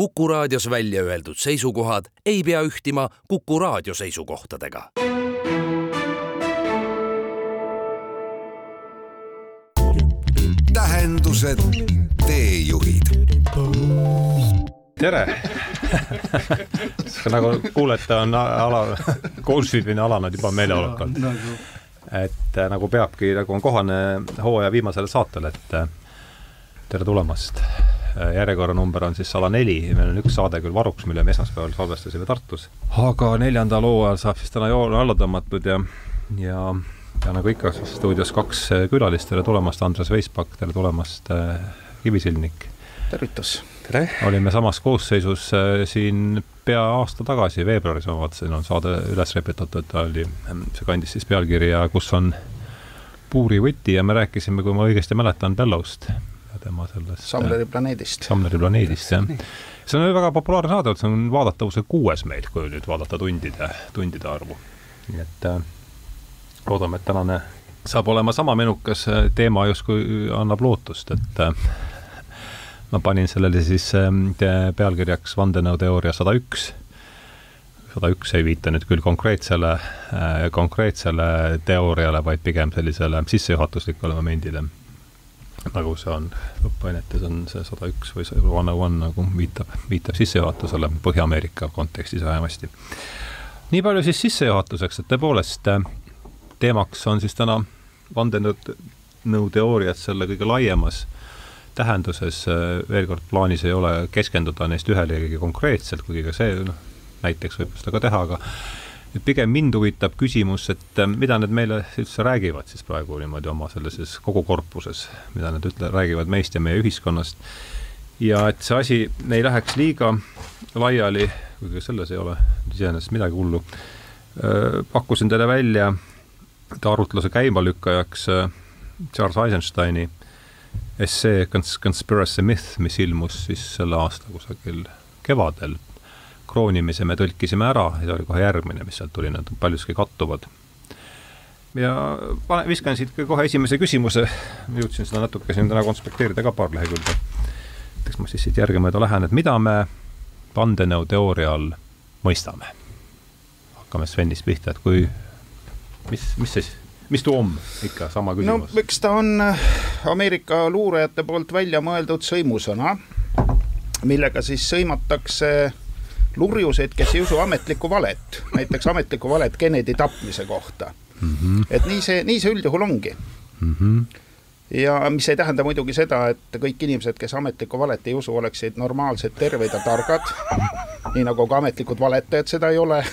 Kuku raadios välja öeldud seisukohad ei pea ühtima Kuku raadio seisukohtadega. tähendused, teejuhid. tere nagu kuulete, on ala, golfimine alanud juba meeleolukalt. et äh, nagu peabki, nagu on kohane hooaja viimasele saatele, et äh, tere tulemast. Äh, järjekorranumber on siis sada neli, meil on üks saade küll varuks, mille me esmaspäeval salvestasime Tartus. aga neljandal hooajal saab siis täna joone alla tõmmatud ja, ja, ja nagu ikka, stuudios kaks külalist, tere tulemast, Andres Veispak, tere tulemast, Kivisildnik. tervitus. Tere! olime samas koosseisus äh, siin pea aasta tagasi, veebruaris ma vaatasin, on saade üles reputatud, oli, see kandis siis pealkirja Kus on puurivõti? Ja me rääkisime, kui ma õigesti mäletan, Bellowst ja tema sellest Samleri planeedist. Samleri planeedist, jah. see on väga populaarne saade, see on vaadatavuse kuues meil, kui nüüd vaadata tundide, tundide arvu. nii et äh, loodame, et tänane saab olema sama menukas teema justkui annab lootust, et äh, ma panin sellele siis ähm, pealkirjaks vandenõuteooria sada üks. sada üks ei viita nüüd küll konkreetsele, äh, konkreetsele teooriale, vaid pigem sellisele sissejuhatuslikule momendile. Nagu see on õppeainetes on see sada üks või see one oh one nagu viitab, viitab sissejuhatusele Põhja-Ameerika kontekstis vähemasti. nii palju siis sissejuhatuseks, et tõepoolest äh, teemaks on siis täna vandenõuteooriad selle kõige laiemas tähenduses äh, veel kord plaanis ei ole keskenduda neist ühelegi konkreetselt, kuigi ka see noh, näiteks võib seda ka teha, aga et pigem mind huvitab küsimus, et äh, mida need meile üldse räägivad siis praegu niimoodi oma sellises kogu korpuses, mida nad ütle-, räägivad meist ja meie ühiskonnast. ja et see asi ei läheks liiga laiali, kuigi selles ei ole iseenesest midagi hullu, äh, pakkusin teile välja arutluse käimalükkajaks Charles Eisensteini essee Cons Conspiracy Myth, mis ilmus siis selle aasta kusagil kevadel. Kroonimise me tõlkisime ära ja see oli kohe järgmine, mis sealt tuli, nad paljuski kattuvad. ja pane, viskan siit kohe esimese küsimuse, jõudsin seda natuke siin täna konspekteerida ka paar lehekülge. eks ma siis siit järgemööda lähen, et mida me vandenõuteooria all mõistame? hakkame Svenist pihta, et kui, mis, mis siis mis tuu on, ikka sama küsimus? no eks ta on äh, Ameerika luurajate poolt välja mõeldud sõimusõna, millega siis sõimatakse lurjuseid, kes ei usu ametlikku valet, näiteks ametlikku valet Kennedy tapmise kohta mm. -hmm. et nii see, nii see üldjuhul ongi mm. -hmm ja mis ei tähenda muidugi seda, et kõik inimesed, kes ametlikku valet ei usu, oleksid normaalsed, terved ja targad, nii nagu ka ametlikud valetajad seda ei ole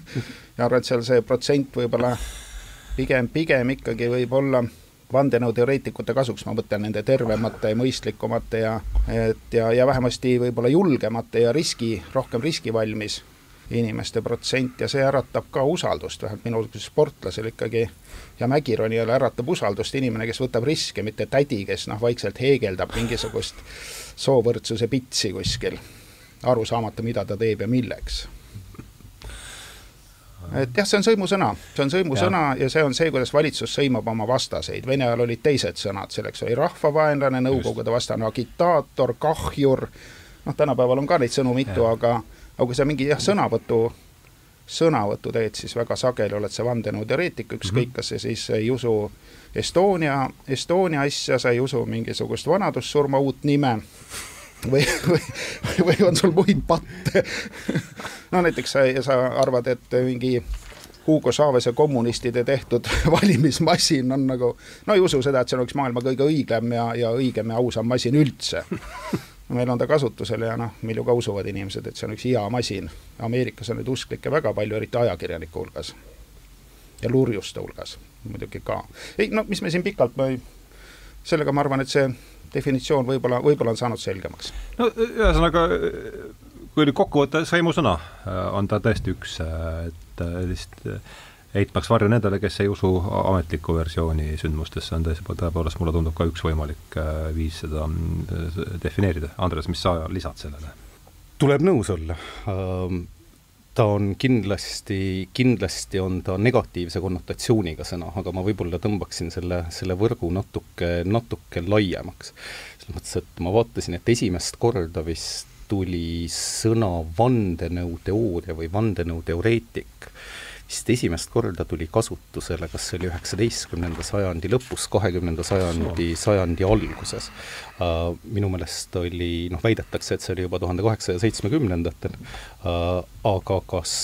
ja arvan, et seal see protsent võib-olla pigem, pigem ikkagi võib-olla vandenõuteoreetikute kasuks, ma mõtlen nende tervemate ja mõistlikumate ja et ja, ja vähemasti võib-olla julgemate ja riski, rohkem riskivalmis inimeste protsent ja see äratab ka usaldust, vähemalt minusugusel sportlasel ikkagi ja mägironijal äratab usaldust inimene, kes võtab riske, mitte tädi, kes noh, vaikselt heegeldab mingisugust soovõrdsuse pitsi kuskil, aru saamata, mida ta teeb ja milleks et jah, see on sõimusõna, see on sõimusõna ja. ja see on see, kuidas valitsus sõimab oma vastaseid, Vene ajal olid teised sõnad, selleks oli rahvavaenlane, Nõukogude vastane agitaator, kahjur, noh, tänapäeval on ka neid sõnu mitu, aga aga kui sa mingi jah, sõnavõtu, sõnavõttu teed, siis väga sageli oled sa vandenõuteoreetik, ükskõik mm, -hmm. kas sa siis ei usu Estonia, Estonia asja, sa ei usu mingisugust vanadussurma uut nime või, või, või on sul muid patte no näiteks sa, sa arvad, et mingi Hugo Chavez ja kommunistide tehtud valimismasin on nagu, no ei usu seda, et see on üks maailma kõige õigem ja, ja õigem ja ausam masin üldse. meil on ta kasutusel ja noh, meil ju ka usuvad inimesed, et see on üks hea masin. Ameerikas on neid usklikke väga palju, eriti ajakirjanike hulgas. ja lurjuste hulgas muidugi ka. ei no mis me siin pikalt, sellega ma arvan, et see definitsioon võib-olla, võib-olla on saanud selgemaks. no ühesõnaga, kui nüüd kokku võtta, sõimusõna on ta tõesti üks, et lihtsalt heitmaks varju nendele, kes ei usu ametlikku versiooni sündmustesse, on tõesti, tõepoolest mulle tundub ka üks võimalik viis seda defineerida. Andres, mis sa lisad sellele? tuleb nõus olla ta on kindlasti, kindlasti on ta negatiivse konnotatsiooniga sõna, aga ma võib-olla tõmbaksin selle, selle võrgu natuke, natuke laiemaks. selles mõttes, et ma vaatasin, et esimest korda vist tuli sõna vandenõuteooria või vandenõuteoreetik vist esimest korda tuli kasutusele, kas see oli üheksateistkümnenda sajandi lõpus, kahekümnenda sajandi, sajandi alguses. Uh, minu meelest oli, noh, väidetakse, et see oli juba tuhande kaheksasaja seitsmekümnendatel, uh, aga kas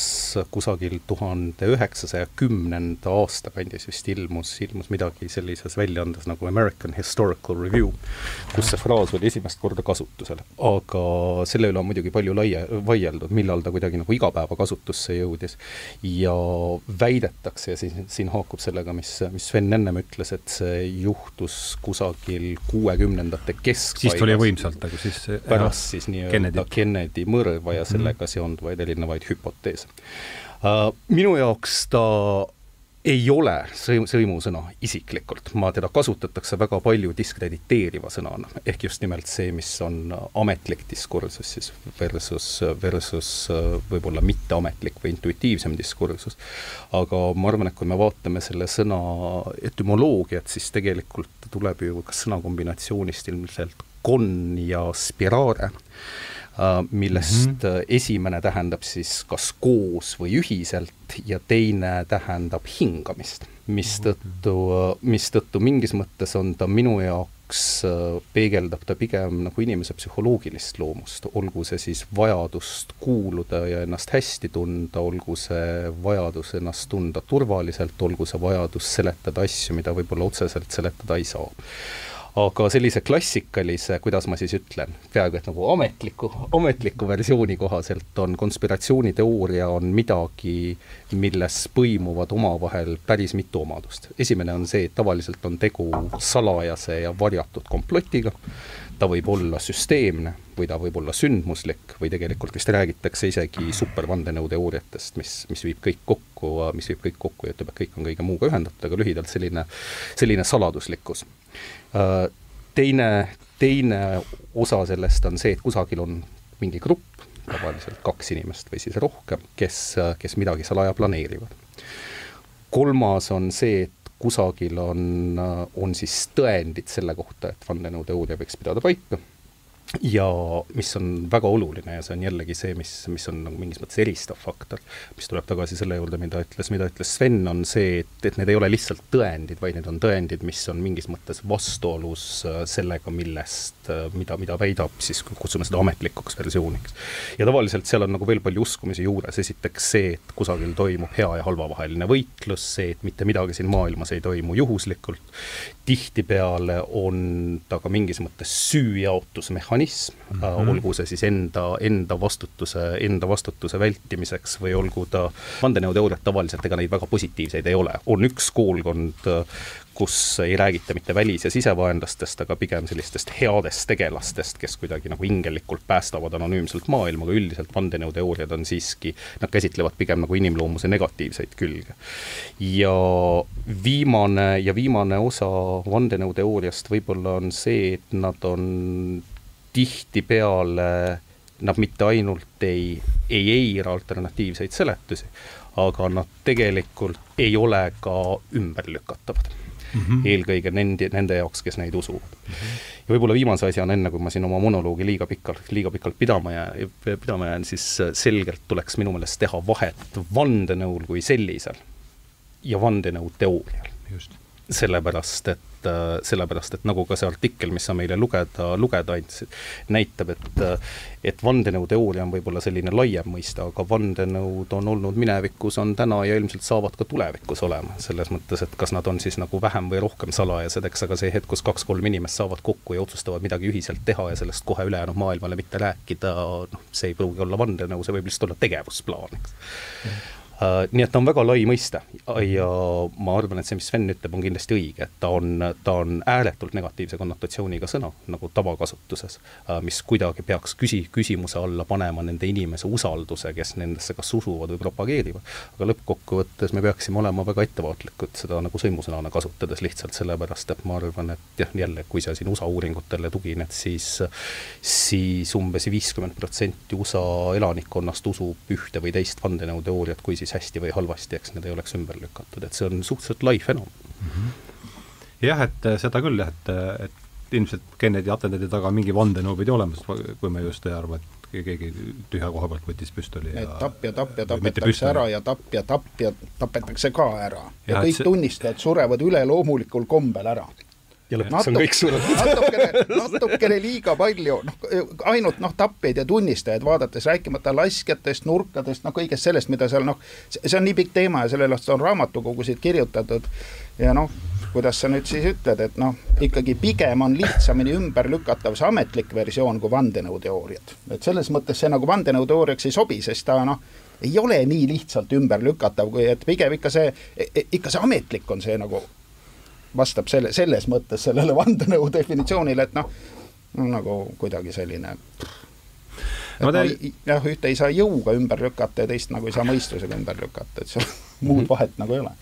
kusagil tuhande üheksasaja kümnenda aasta kandis vist ilmus, ilmus midagi sellises väljaandes nagu American Historical Review, kus see fraas oli esimest korda kasutusel. aga selle üle on muidugi palju laia, vaieldud, millal ta kuidagi nagu igapäevakasutusse jõudis ja väidetakse ja siin, siin haakub sellega, mis, mis Sven ennem ütles, et see juhtus kusagil kuuekümnendate keskpaigas. siis tuli võimsalt nagu siis pärast siis nii-öelda Kennedy. Mõrva ja sellega mm -hmm. seonduvaid erinevaid hüpoteese uh,. Minu jaoks ta ei ole sõim-, sõimusõna isiklikult, ma teda kasutatakse väga palju diskrediteeriva sõnana, ehk just nimelt see, mis on ametlik diskursus siis versus, versus võib-olla mitteametlik või intuitiivsem diskursus. aga ma arvan, et kui me vaatame selle sõna etümoloogiat, siis tegelikult tuleb ju kas sõnakombinatsioonist ilmselt con ja spirare Äh, millest mm -hmm. esimene tähendab siis kas koos või ühiselt ja teine tähendab hingamist, mistõttu, mistõttu mingis mõttes on ta minu jaoks, äh, peegeldab ta pigem nagu inimese psühholoogilist loomust, olgu see siis vajadust kuuluda ja ennast hästi tunda, olgu see vajadus ennast tunda turvaliselt, olgu see vajadus seletada asju, mida võib-olla otseselt seletada ei saa aga sellise klassikalise, kuidas ma siis ütlen, peaaegu et nagu ametliku, ametliku versiooni kohaselt on konspiratsiooniteooria on midagi, milles põimuvad omavahel päris mitu omadust. esimene on see, et tavaliselt on tegu salajase ja varjatud komplotiga, ta võib olla süsteemne või ta võib olla sündmuslik või tegelikult vist räägitakse isegi supervandenõuteooriatest, mis, mis viib kõik kokku, mis viib kõik kokku ja ütleb, et kõik on kõige muuga ühendatud, aga lühidalt selline, selline saladuslikkus. Äh, teine, teine osa sellest on see, et kusagil on mingi grupp, tavaliselt kaks inimest või siis rohkem, kes, kes midagi salaja planeerivad. kolmas on see, et kusagil on, on siis tõendid selle kohta, et vandenõuteooria võiks pidada paika ja mis on väga oluline ja see on jällegi see, mis, mis on nagu mingis mõttes eristav faktor, mis tuleb tagasi selle juurde, mida ütles, mida ütles Sven, on see, et, et need ei ole lihtsalt tõendid, vaid need on tõendid, mis on mingis mõttes vastuolus äh, sellega, millest, äh, mida, mida väidab siis, kutsume seda ametlikuks versiooniks. ja tavaliselt seal on nagu veel palju uskumisi juures, esiteks see, et kusagil toimub hea ja halva vaheline võitlus, see, et mitte midagi siin maailmas ei toimu juhuslikult, tihtipeale on ta ka mingis mõttes süüjaotusmehhanism mm, -hmm. olgu see siis enda, enda vastutuse, enda vastutuse vältimiseks või olgu ta, vandenõuteooriad tavaliselt, ega neid väga positiivseid ei ole, on üks koolkond, kus ei räägita mitte välis- ja sisevaenlastest, aga pigem sellistest headest tegelastest, kes kuidagi nagu ingelikult päästavad anonüümselt maailma, aga üldiselt vandenõuteooriad on siiski, nad käsitlevad pigem nagu inimloomuse negatiivseid külge. ja viimane ja viimane osa vandenõuteooriast võib-olla on see, et nad on tihtipeale, nad mitte ainult ei, ei eira alternatiivseid seletusi, aga nad tegelikult ei ole ka ümberlükatavad mm -hmm. eelkõige nende, nende jaoks, kes neid usuvad mm. -hmm. ja võib-olla viimase asjana, enne kui ma siin oma monoloogi liiga pikalt, liiga pikalt pidama jään, pidama jään, siis selgelt tuleks minu meelest teha vahet vandenõul kui sellisel ja vandenõuteoorial. sellepärast, et et äh, sellepärast, et nagu ka see artikkel, mis sa meile lugeda, lugeda andsid, näitab, et äh, et vandenõuteooria on võib-olla selline laiem mõiste, aga vandenõud on olnud minevikus, on täna ja ilmselt saavad ka tulevikus olema, selles mõttes, et kas nad on siis nagu vähem või rohkem salajased, eks, aga see hetk, kus kaks-kolm inimest saavad kokku ja otsustavad midagi ühiselt teha ja sellest kohe ülejäänud maailmale mitte rääkida, noh, see ei pruugi olla vandenõu, see võib lihtsalt olla tegevusplaan, eks. Uh, nii et ta on väga lai mõiste ja ma arvan, et see, mis Sven ütleb, on kindlasti õige, et ta on, ta on ääretult negatiivse konnotatsiooniga sõna nagu tavakasutuses uh,, mis kuidagi peaks küsi-, küsimuse alla panema nende inimese usalduse, kes nendesse kas usuvad või propageerivad. aga lõppkokkuvõttes me peaksime olema väga ettevaatlikud seda nagu sõimusõnana kasutades lihtsalt sellepärast, et ma arvan, et jah, jälle, kui sa siin USA uuringutele tugined, siis siis umbes viiskümmend protsenti USA elanikkonnast usub ühte või teist vandenõuteooriat, kui siis siis hästi või halvasti, eks need ei oleks ümber lükatud, et see on suhteliselt lai fenomen mm. -hmm. jah, et äh, seda küll jah, et, äh, et ilmselt Kennedy atendaadi taga mingi vandenõu pidi olemas, kui me just ei arva, et keegi tühja koha pealt võttis püstoli et ja tapja, tapja tapetakse ära ja tapja, tapja tapetakse ka ära. ja, et kõik see- tunnistajad surevad üleloomulikul kombel ära. Ja lõpuks on kõik surenud. natukene, natukene liiga palju, noh, ainult noh, tapjaid ja tunnistajaid vaadates, rääkimata laskjatest, nurkadest, noh, kõigest sellest, mida seal noh, see on nii pikk teema ja selle kohta on raamatukogusid kirjutatud ja noh, kuidas sa nüüd siis ütled, et noh, ikkagi pigem on lihtsamini ümberlükatav see ametlik versioon kui vandenõuteooriad. et selles mõttes see nagu vandenõuteooriaks ei sobi, sest ta noh, ei ole nii lihtsalt ümberlükatav, kui et pigem ikka see, ikka see ametlik on see nagu vastab selle, selles mõttes sellele vandenõu definitsioonile, et noh, no nagu kuidagi selline Ma i- jah, ühte ei saa jõuga ümber lükata ja teist nagu ei saa mõistusega ümber lükata, et seal muud vahet nagu ei ole.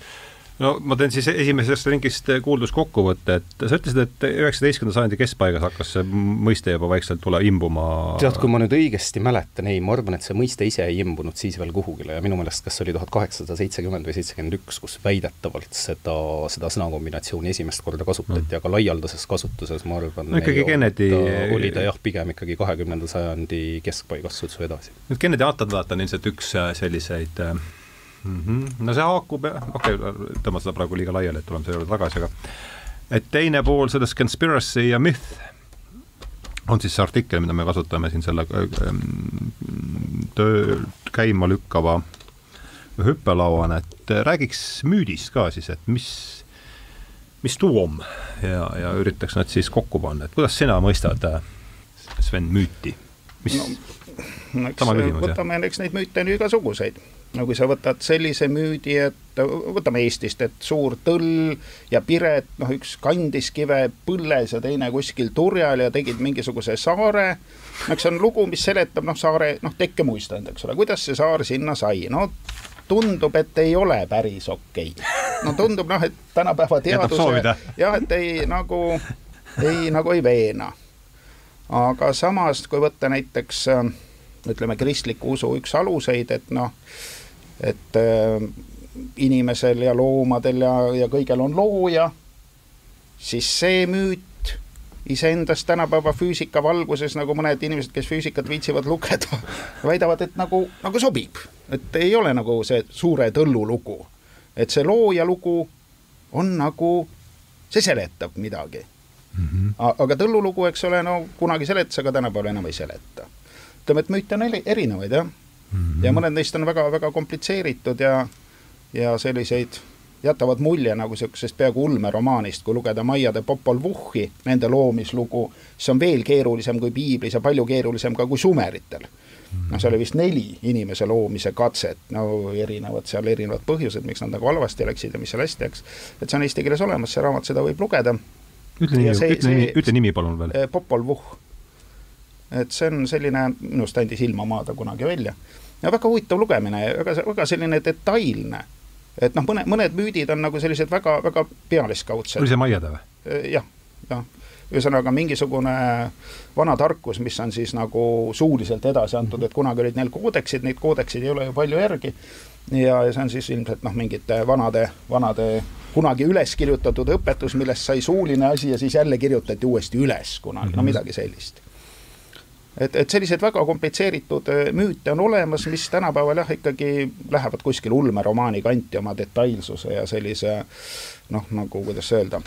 No ma teen siis esimesest ringist kuuldus kokkuvõtte, et sa ütlesid, et üheksateistkümnenda sajandi keskpaigas hakkas see mõiste juba vaikselt tule imbuma tead, kui ma nüüd õigesti mäletan, ei, ma arvan, et see mõiste ise ei imbunud siis veel kuhugile ja minu meelest kas see oli tuhat kaheksasada seitsekümmend või seitsekümmend üks, kus väidetavalt seda, seda sõnakombinatsiooni esimest korda kasutati mm., aga laialdases kasutuses ma arvan No ikkagi Kennedy- oli ta jah, pigem ikkagi kahekümnenda sajandi keskpaigast sutsu edasi. nüüd Kennedy atentaat on ilmselt üks äh, selliseid äh, mm -hmm. no see haakub, okei okay,, tõmba seda praegu liiga laiali, et tuleme selle juurde tagasi, aga et teine pool sellest conspiracy ja myth on siis see artikkel, mida me kasutame siin selle äh, mm, töö käima lükkava hüppelauana, et äh, räägiks müüdist ka siis, et mis mis tuum ja, ja üritaks nad siis kokku panna, et kuidas sina mõistad, Sven, müüti? mis no,, Sama küsimus, jah. võtame, eks neid müüte on ju igasuguseid. No kui sa võtad sellise müüdi, et võtame Eestist, et suur tõll ja Piret, noh üks kandis kive põlles ja teine kuskil turjal ja tegid mingisuguse saare, eks see on lugu, mis seletab noh, saare noh, tekkemuistand, eks ole, kuidas see saar sinna sai, no tundub, et ei ole päris okei okay.. no tundub noh, et tänapäeva teaduse jah, et ei nagu, ei nagu ei veena aga samas, kui võtta näiteks äh, ütleme, kristliku usu üks aluseid, et noh, et äh, inimesel ja loomadel ja, ja kõigel on looja, siis see müüt iseendast tänapäeva füüsika valguses, nagu mõned inimesed, kes füüsikat viitsivad lugeda, väidavad, et nagu, nagu sobib. et ei ole nagu see suure tõllu lugu. et see looja lugu on nagu, see seletab midagi A- aga tõllulugu, eks ole, no kunagi seletas, aga tänapäeval enam ei seleta. ütleme, et müüte on eri- erinevaid jah mm, -hmm. ja mõned neist on väga-väga komplitseeritud ja, ja selliseid jätavad mulje nagu niisugusest peaaegu ulmeromaanist, kui lugeda Maia de Popol Vuhhi, nende loomislugu, siis on veel keerulisem kui piiblis ja palju keerulisem ka kui sumeritel. noh, seal oli vist neli inimese loomise katset, no erinevad seal erinevad põhjused, miks nad nagu halvasti läksid ja mis seal hästi läks. et see on eesti keeles olemas, see raamat, seda võib lugeda ütle nimi see- ütle nimi see-, ütle nimi palun veel. Popol Vuh. Et see on selline, minust andis ilma maada kunagi välja ja väga huvitav lugemine ja väga, väga selline detailne. et noh, mõne, mõned müüdid on nagu sellised väga-väga pealiskaudsed oli, see Maiade või? jah, jah. ühesõnaga mingisugune vana tarkus, mis on siis nagu suuliselt edasi antud, et kunagi olid neil koodeksid, neid koodeksid ei ole ju palju järgi ja, ja see on siis ilmselt noh, mingite vanade, vanade kunagi üles kirjutatud õpetus, millest sai suuline asi ja siis jälle kirjutati uuesti üles kunagi, no midagi sellist. et, et selliseid väga komplitseeritud äh, müüte on olemas, mis tänapäeval jah, ikkagi lähevad kuskil ulmeromaani kanti oma detailsuse ja sellise noh, nagu kuidas öelda,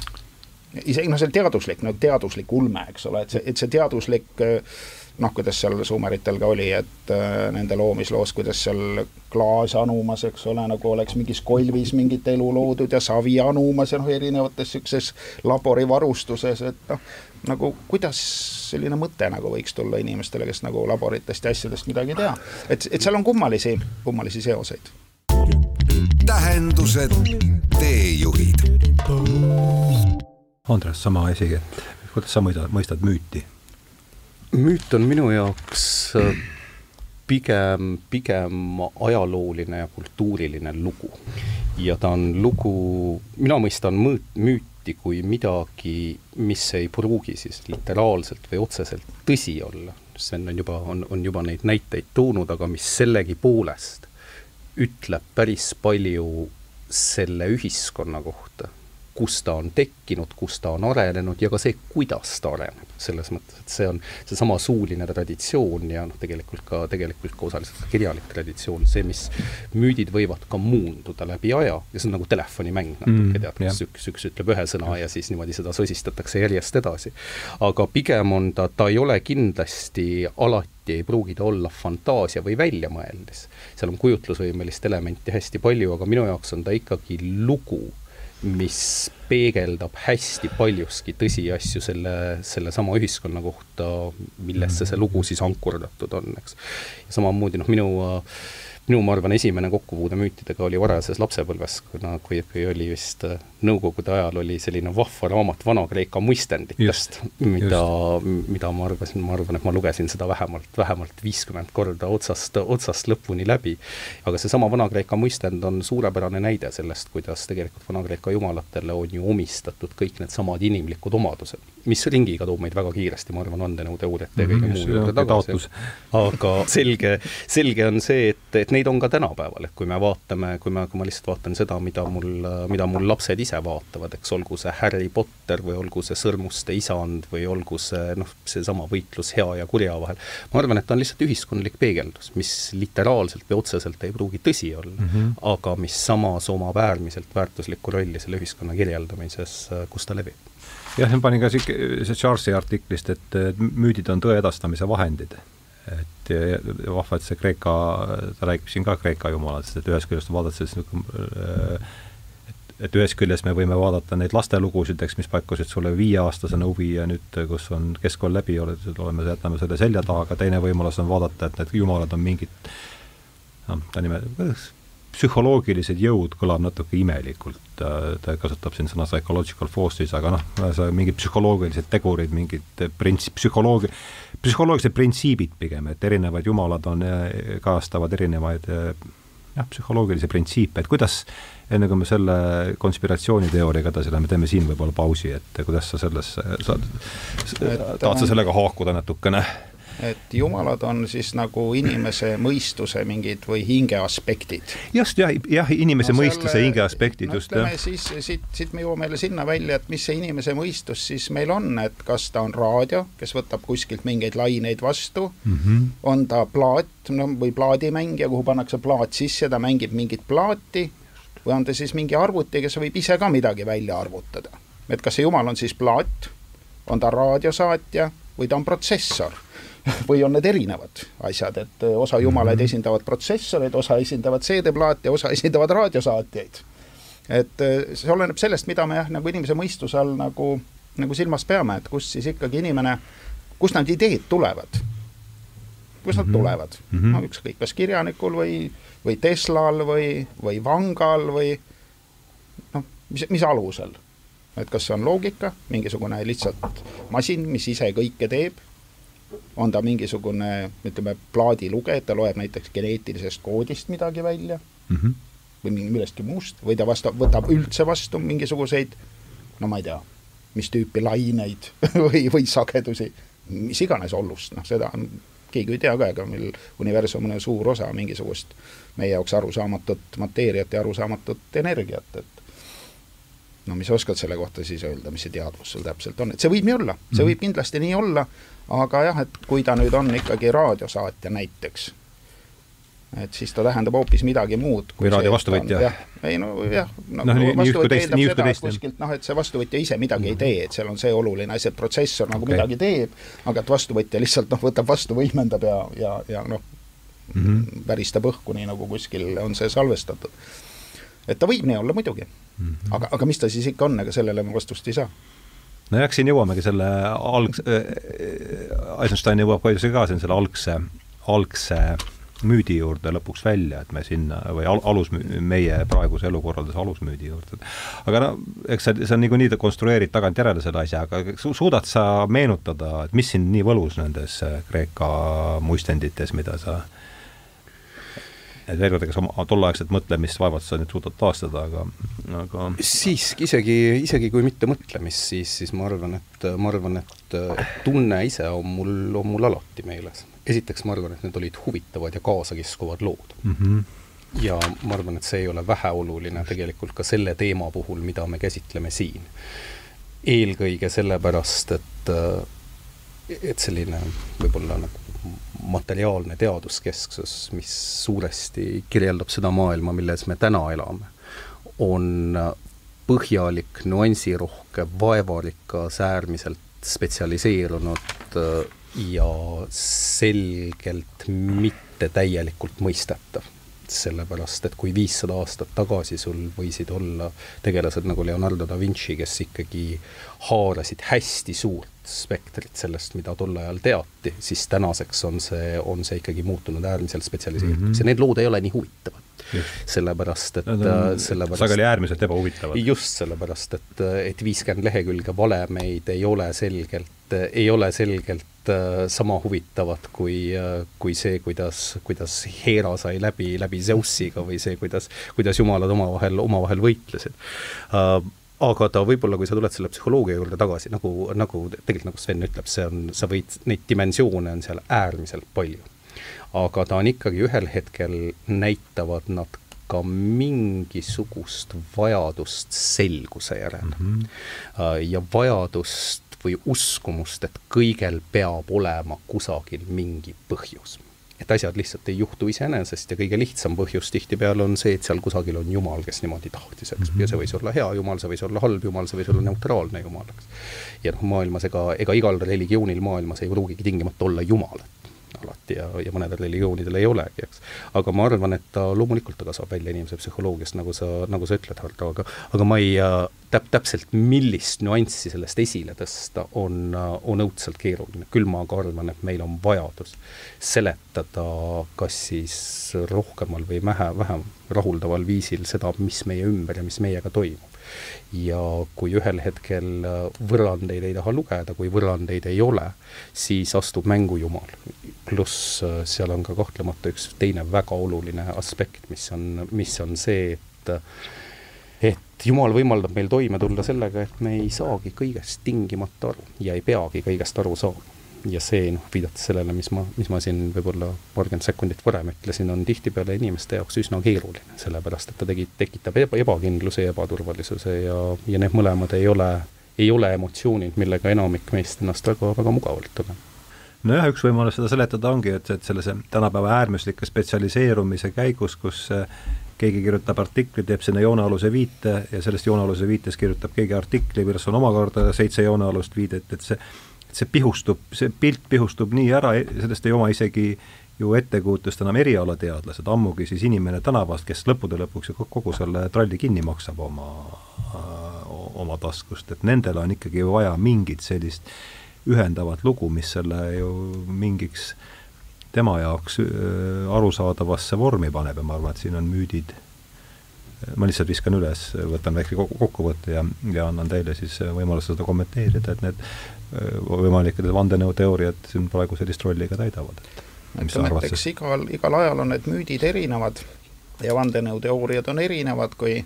isegi noh, see teaduslik, nagu teaduslik ulme, eks ole, et see, et see teaduslik äh, noh, kuidas seal suumeritel ka oli, et äh, nende loomisloos, kuidas seal klaas anumas, eks ole, nagu oleks mingis kolvis mingit elu loodud ja savi anumas ja noh, erinevates niisuguses laborivarustuses, et noh, nagu kuidas selline mõte nagu võiks tulla inimestele, kes nagu laboritest ja asjadest midagi ei tea. et, et seal on kummalisi, kummalisi seoseid. tähendused, teejuhid Andres, sama asi, et kuidas sa mõistad, mõistad müüti? Müüt on minu jaoks äh, pigem, pigem ajalooline ja kultuuriline lugu. ja ta on lugu, mina mõistan mõõt, müüti kui midagi, mis ei pruugi siis literaalselt või otseselt tõsi olla. Sven on juba, on, on juba neid näiteid toonud, aga mis sellegipoolest ütleb päris palju selle ühiskonna kohta kus ta on tekkinud, kus ta on arenenud ja ka see, kuidas ta areneb. selles mõttes, et see on seesama suuline traditsioon ja noh, tegelikult ka, tegelikult ka osaliselt kirjalik traditsioon, see, mis müüdid võivad ka muunduda läbi aja ja see on nagu telefonimäng natuke mm,, tead, kus üks, üks ütleb ühe sõna ja siis niimoodi seda sosistatakse järjest edasi. aga pigem on ta, ta ei ole kindlasti alati ei pruugi ta olla fantaasia või väljamõeldis. seal on kujutlusvõimelist elementi hästi palju, aga minu jaoks on ta ikkagi lugu mis peegeldab hästi paljuski tõsiasju selle, sellesama ühiskonna kohta, millesse see lugu siis ankurdatud on, eks. ja samamoodi noh, minu minu, ma arvan, esimene kokkupuude müütidega oli varajases lapsepõlves, kuna, kui, kui oli vist äh, Nõukogude ajal oli selline vahva raamat Vana-Kreeka muistenditest, mida, mida ma arvasin, ma arvan, et ma lugesin seda vähemalt, vähemalt viiskümmend korda otsast, otsast lõpuni läbi. aga seesama Vana-Kreeka muistend on suurepärane näide sellest, kuidas tegelikult Vana-Kreeka jumalatele on ju omistatud kõik needsamad inimlikud omadused, mis ringiga toob meid väga kiiresti, ma arvan, vandenõuteooriate ja kõige mm -hmm, muu juurde tagasi. aga selge, selge on see, et, et neid on ka tänapäeval, et kui me vaatame, kui me, kui ma lihtsalt vaatan seda, mida mul, mida mul lapsed ise vaatavad, eks olgu see Harry Potter või olgu see Sõrmuste isand või olgu see noh, seesama võitlus hea ja kurja vahel, ma arvan, et ta on lihtsalt ühiskondlik peegeldus, mis literaalselt või otseselt ei pruugi tõsi olla mm, -hmm. aga mis samas omab äärmiselt väärtuslikku rolli selle ühiskonna kirjeldamises, kus ta levib. Jah, ma panin ka sihuke, Charlesi artiklist, et müüdid on tõe edastamise vahendid. Et vahva, et see Kreeka, ta räägib siin ka Kreeka jumalatest, et ühest küljest vaadates niisugune et, ühest küljest me võime vaadata neid lastelugusid, eks, mis pakkusid sulle viieaastasena huvi ja nüüd, kus on keskkool läbi, oleme, jätame selle selja taha, aga teine võimalus on vaadata, et need jumalad on mingid noh, ta nime, psühholoogilised jõud kõlab natuke imelikult, ta kasutab siin sõna psychological forces, aga noh, mingid psühholoogilised tegurid, mingid prints-, psühholoogia, psühholoogilised printsiibid pigem, et erinevad jumalad on, kajastavad erinevaid jah, psühholoogilisi printsiipe, et kuidas, enne kui me selle konspiratsiooniteooriaga edasi läheme, teeme siin võib-olla pausi, et kuidas sa sellesse, sa, tahad sa sellega haakuda natukene? et jumalad on siis nagu inimese mõistuse mingid või hinge aspektid. just, jah, jah, inimese no, mõistuse selle, hinge aspektid no, just, jah. siis siit, siit me jõuame jälle sinna välja, et mis see inimese mõistus siis meil on, et kas ta on raadio, kes võtab kuskilt mingeid laineid vastu mm, -hmm. on ta plaat, no või plaadimängija, kuhu pannakse plaat sisse, ta mängib mingit plaati, või on ta siis mingi arvuti, kes võib ise ka midagi välja arvutada. et kas see jumal on siis plaat, on ta raadiosaatja või ta on protsessor või on need erinevad asjad, et eh, osa jumalaid mm -hmm. esindavad protsessoreid, osa esindavad CD-plaate, osa esindavad raadiosaatjaid. et eh, see oleneb sellest, mida me jah, nagu inimese mõistuse all nagu, nagu silmas peame, et kust siis ikkagi inimene, kust need ideed tulevad. Kust nad mm -hmm. tulevad mm, -hmm. no ükskõik, kas kirjanikul või, või Teslal või, või Vangal või noh, mis, mis alusel et kas see on loogika, mingisugune lihtsalt masin, mis ise kõike teeb on ta mingisugune, ütleme, plaadilugeja, ta loeb näiteks geneetilisest koodist midagi välja mm -hmm. või millestki muust või ta vastab, võtab üldse vastu mingisuguseid no ma ei tea, mis tüüpi laineid või, või sagedusi, mis iganes ollust, noh, seda on, keegi ei tea ka, ega meil universum on suur osa mingisugust meie jaoks arusaamatut mateeriat ja arusaamatut energiat, et no mis sa oskad selle kohta siis öelda, mis see teadvus sul täpselt on, et see võib nii olla, see -hmm. võib kindlasti nii olla, aga jah, et kui ta nüüd on ikkagi raadiosaatja näiteks, et siis ta tähendab hoopis midagi muud. või raadio vastuvõtja. ei no jah, no, no vastuvõtja eeldab seda, et kuskilt noh, et see vastuvõtja ise midagi mm -hmm. ei tee, et seal on see oluline asi, et protsessor nagu okay. midagi teeb, aga et vastuvõtja lihtsalt noh, võtab vastu, võimendab ja, ja, ja noh mm -hmm., väristab õhku, nii nagu kuskil on see salvestatud. et ta võib nii olla muidugi mm, -hmm. aga, aga mis ta siis ikka on, ega sellele ma vastust ei saa nojah, siin jõuamegi selle alg- äh,, Eisenstein jõuab ka ka siin selle algse, algse müüdi juurde lõpuks välja, et me sinna või al-, alus, meie praeguse elukorralduse alusmüüdi juurde. aga no eks sa, sa niikuinii konstrueerid tagantjärele selle asja, aga su-, suudad sa meenutada, et mis sind nii võlus nendes Kreeka muistendites, mida sa et veel kord, ega sa tolleaegset mõtlemist vaevalt sa nüüd suudad taastada, aga, aga siiski, isegi, isegi kui mitte mõtlemist, siis, siis ma arvan, et, ma arvan, et tunne ise on mul, on mul alati meeles. Esiteks ma arvan, et need olid huvitavad ja kaasakiskuvad lood mm. -hmm ja ma arvan, et see ei ole väheoluline tegelikult ka selle teema puhul, mida me käsitleme siin. eelkõige sellepärast, et, et selline võib-olla nagu materiaalne teaduskesksus, mis suuresti kirjeldab seda maailma, milles me täna elame, on põhjalik, nüansirohke, vaevarikas, äärmiselt spetsialiseerunud ja selgelt mitte täielikult mõistetav sellepärast et kui viissada aastat tagasi sul võisid olla tegelased nagu Leonardo da Vinci, kes ikkagi haarasid hästi suurt spektrit sellest, mida tol ajal teati, siis tänaseks on see, on see ikkagi muutunud äärmiselt spetsialiseerituks mm -hmm. ja need lood ei ole nii huvitavad. sellepärast, et no, sellepärast sageli äärmiselt ebahuvitavad. just sellepärast, et, et viiskümmend lehekülge valemeid ei ole selgelt, ei ole selgelt Äh, sama huvitavad kui, äh, kui see, kuidas, kuidas Hera sai läbi, läbi Zeusiga või see, kuidas, kuidas jumalad omavahel, omavahel võitlesid aga ta võib-olla, kui sa tuled selle psühholoogia juurde tagasi, nagu, nagu tegelikult nagu Sven ütleb, see on, sa võid, neid dimensioone on seal äärmiselt palju. aga ta on ikkagi ühel hetkel, näitavad nad ka mingisugust vajadust selguse järele mm. -hmm. ja vajadust või uskumust, et kõigel peab olema kusagil mingi põhjus. et asjad lihtsalt ei juhtu iseenesest ja kõige lihtsam põhjus tihtipeale on see, et seal kusagil on Jumal, kes niimoodi tahtis, eks mm, -hmm. ja see võis olla hea Jumal, see võis olla halb Jumal, see võis olla neutraalne Jumal, eks. ja noh, maailmas ega, ega igal religioonil maailmas ei pruugigi tingimata olla Jumalat alati ja, ja mõnedel religioonidel ei olegi, eks. aga ma arvan, et ta loomulikult ta kasvab välja inimese psühholoogiast, nagu sa, nagu sa ütled, Hardo, aga aga ma ei täp-, täpselt, millist nüanssi sellest esile tõsta, on, on õudselt keeruline. küll ma aga arvan, et meil on vajadus seletada kas siis rohkemal või vähe, vähem rahuldaval viisil seda, mis meie ümber ja mis meiega toimub ja kui ühel hetkel võrrandeid ei taha lugeda, kui võrrandeid ei ole, siis astub mängu Jumal. pluss äh, seal on ka kahtlemata üks teine väga oluline aspekt, mis on, mis on see, et et Jumal võimaldab meil toime tulla sellega, et me ei saagi kõigest tingimata aru ja ei peagi kõigest aru saama ja see noh, viidates sellele, mis ma, mis ma siin võib-olla paarkümmend sekundit varem ütlesin, on tihtipeale inimeste jaoks üsna keeruline, sellepärast et ta tegi, tekitab eba, ebakindluse ja ebaturvalisuse ja, ja need mõlemad ei ole, ei ole emotsioonid, millega enamik meist ennast väga, väga mugavalt tunneb. Nojah, üks võimalus seda seletada ongi, et, et selle tänapäeva äärmuslike spetsialiseerumise käigus, kus keegi kirjutab artikli, teeb sinna joonealuse viite ja sellest joonealuse viites kirjutab keegi artikli, milles on omakorda seitse joonealust viidet, et see see pihustub, see pilt pihustub nii ära, sellest ei oma isegi ju ettekujutust enam erialateadlased, ammugi siis inimene tänavast, kes lõppude lõpuks ju kogu selle tralli kinni maksab oma, oma taskust, et nendel on ikkagi vaja mingit sellist ühendavat lugu, mis selle ju mingiks tema jaoks arusaadavasse vormi paneb ja ma arvan, et siin on müüdid ma lihtsalt viskan üles, võtan väikse kokkuvõtte ja, ja annan teile siis võimaluse seda kommenteerida, et need võimalikud vandenõuteooriad siin praegu sellist rolli ka täidavad, et ütleme, et eks igal, igal ajal on need müüdid erinevad ja vandenõuteooriad on erinevad, kui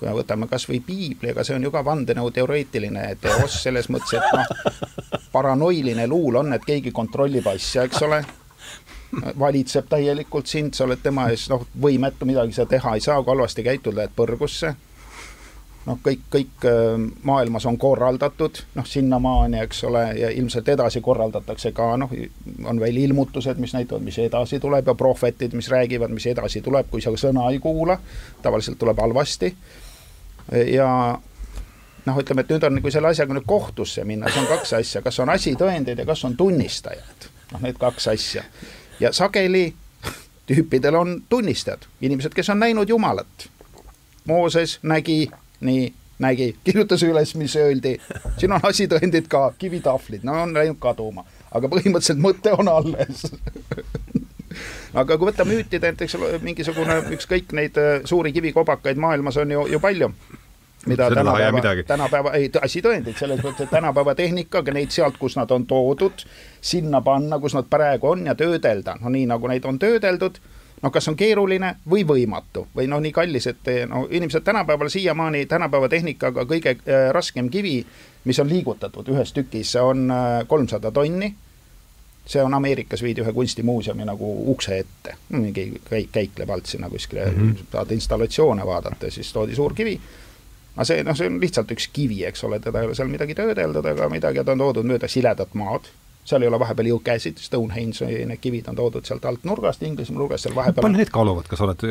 kui me võtame kas või piibli, ega see on ju ka vandenõuteoreetiline teos selles mõttes, et noh, paranoiline luul on, et keegi kontrollib asja, eks ole, valitseb täielikult sind, sa oled tema ees noh, võimetu, midagi sa teha ei saa, kui halvasti käitud, lähed põrgusse. Noh, kõik, kõik äh, maailmas on korraldatud, noh, sinnamaani, eks ole, ja ilmselt edasi korraldatakse ka, noh, on veel ilmutused, mis näitavad, mis edasi tuleb ja prohvetid, mis räägivad, mis edasi tuleb, kui sa sõna ei kuula, tavaliselt tuleb halvasti. ja noh, ütleme, et nüüd on, kui selle asjaga nüüd kohtusse minna, siis on kaks asja, kas on asitõendid ja kas on tunnistajad. noh, need kaks asja ja sageli tüüpidel on tunnistajad, inimesed, kes on näinud Jumalat. Mooses nägi, nii, nägi, kirjutas üles, mis öeldi, siin on asitõendid ka, kivitahvlid, no on läinud kaduma, aga põhimõtteliselt mõte on alles. Aga kui võtta müütide, näiteks mingisugune, ükskõik neid äh, suuri kivikobakaid maailmas on ju, ju palju mida tänapäeva, tänapäeva, ei asitõendeid selles mõttes, et tänapäeva tehnikaga neid sealt, kus nad on toodud, sinna panna, kus nad praegu on ja töödelda, no nii nagu neid on töödeldud, noh, kas on keeruline või võimatu? Või noh, nii kallis, et no inimesed tänapäeval siiamaani tänapäeva tehnikaga kõige äh, raskem kivi, mis on liigutatud ühes tükis, on äh, kolmsada tonni. See on Ameerikas viidi ühe kunstimuuseumi nagu ukse ette, mingi käik, käikleb alt sinna kuskile mm, -hmm. saad installatsioone vaadata, siis toodi suur kivi, aga see, noh, see on lihtsalt üks kivi, eks ole, teda ei ole seal midagi töödeldud ega midagi, ta on toodud mööda siledat maad seal ei ole vahepeal jõukäsid, Stonehenge'i need kivid on toodud sealt alt nurgast, Inglismaa nurgast seal vahepeal. palju need kaaluvad, kas oled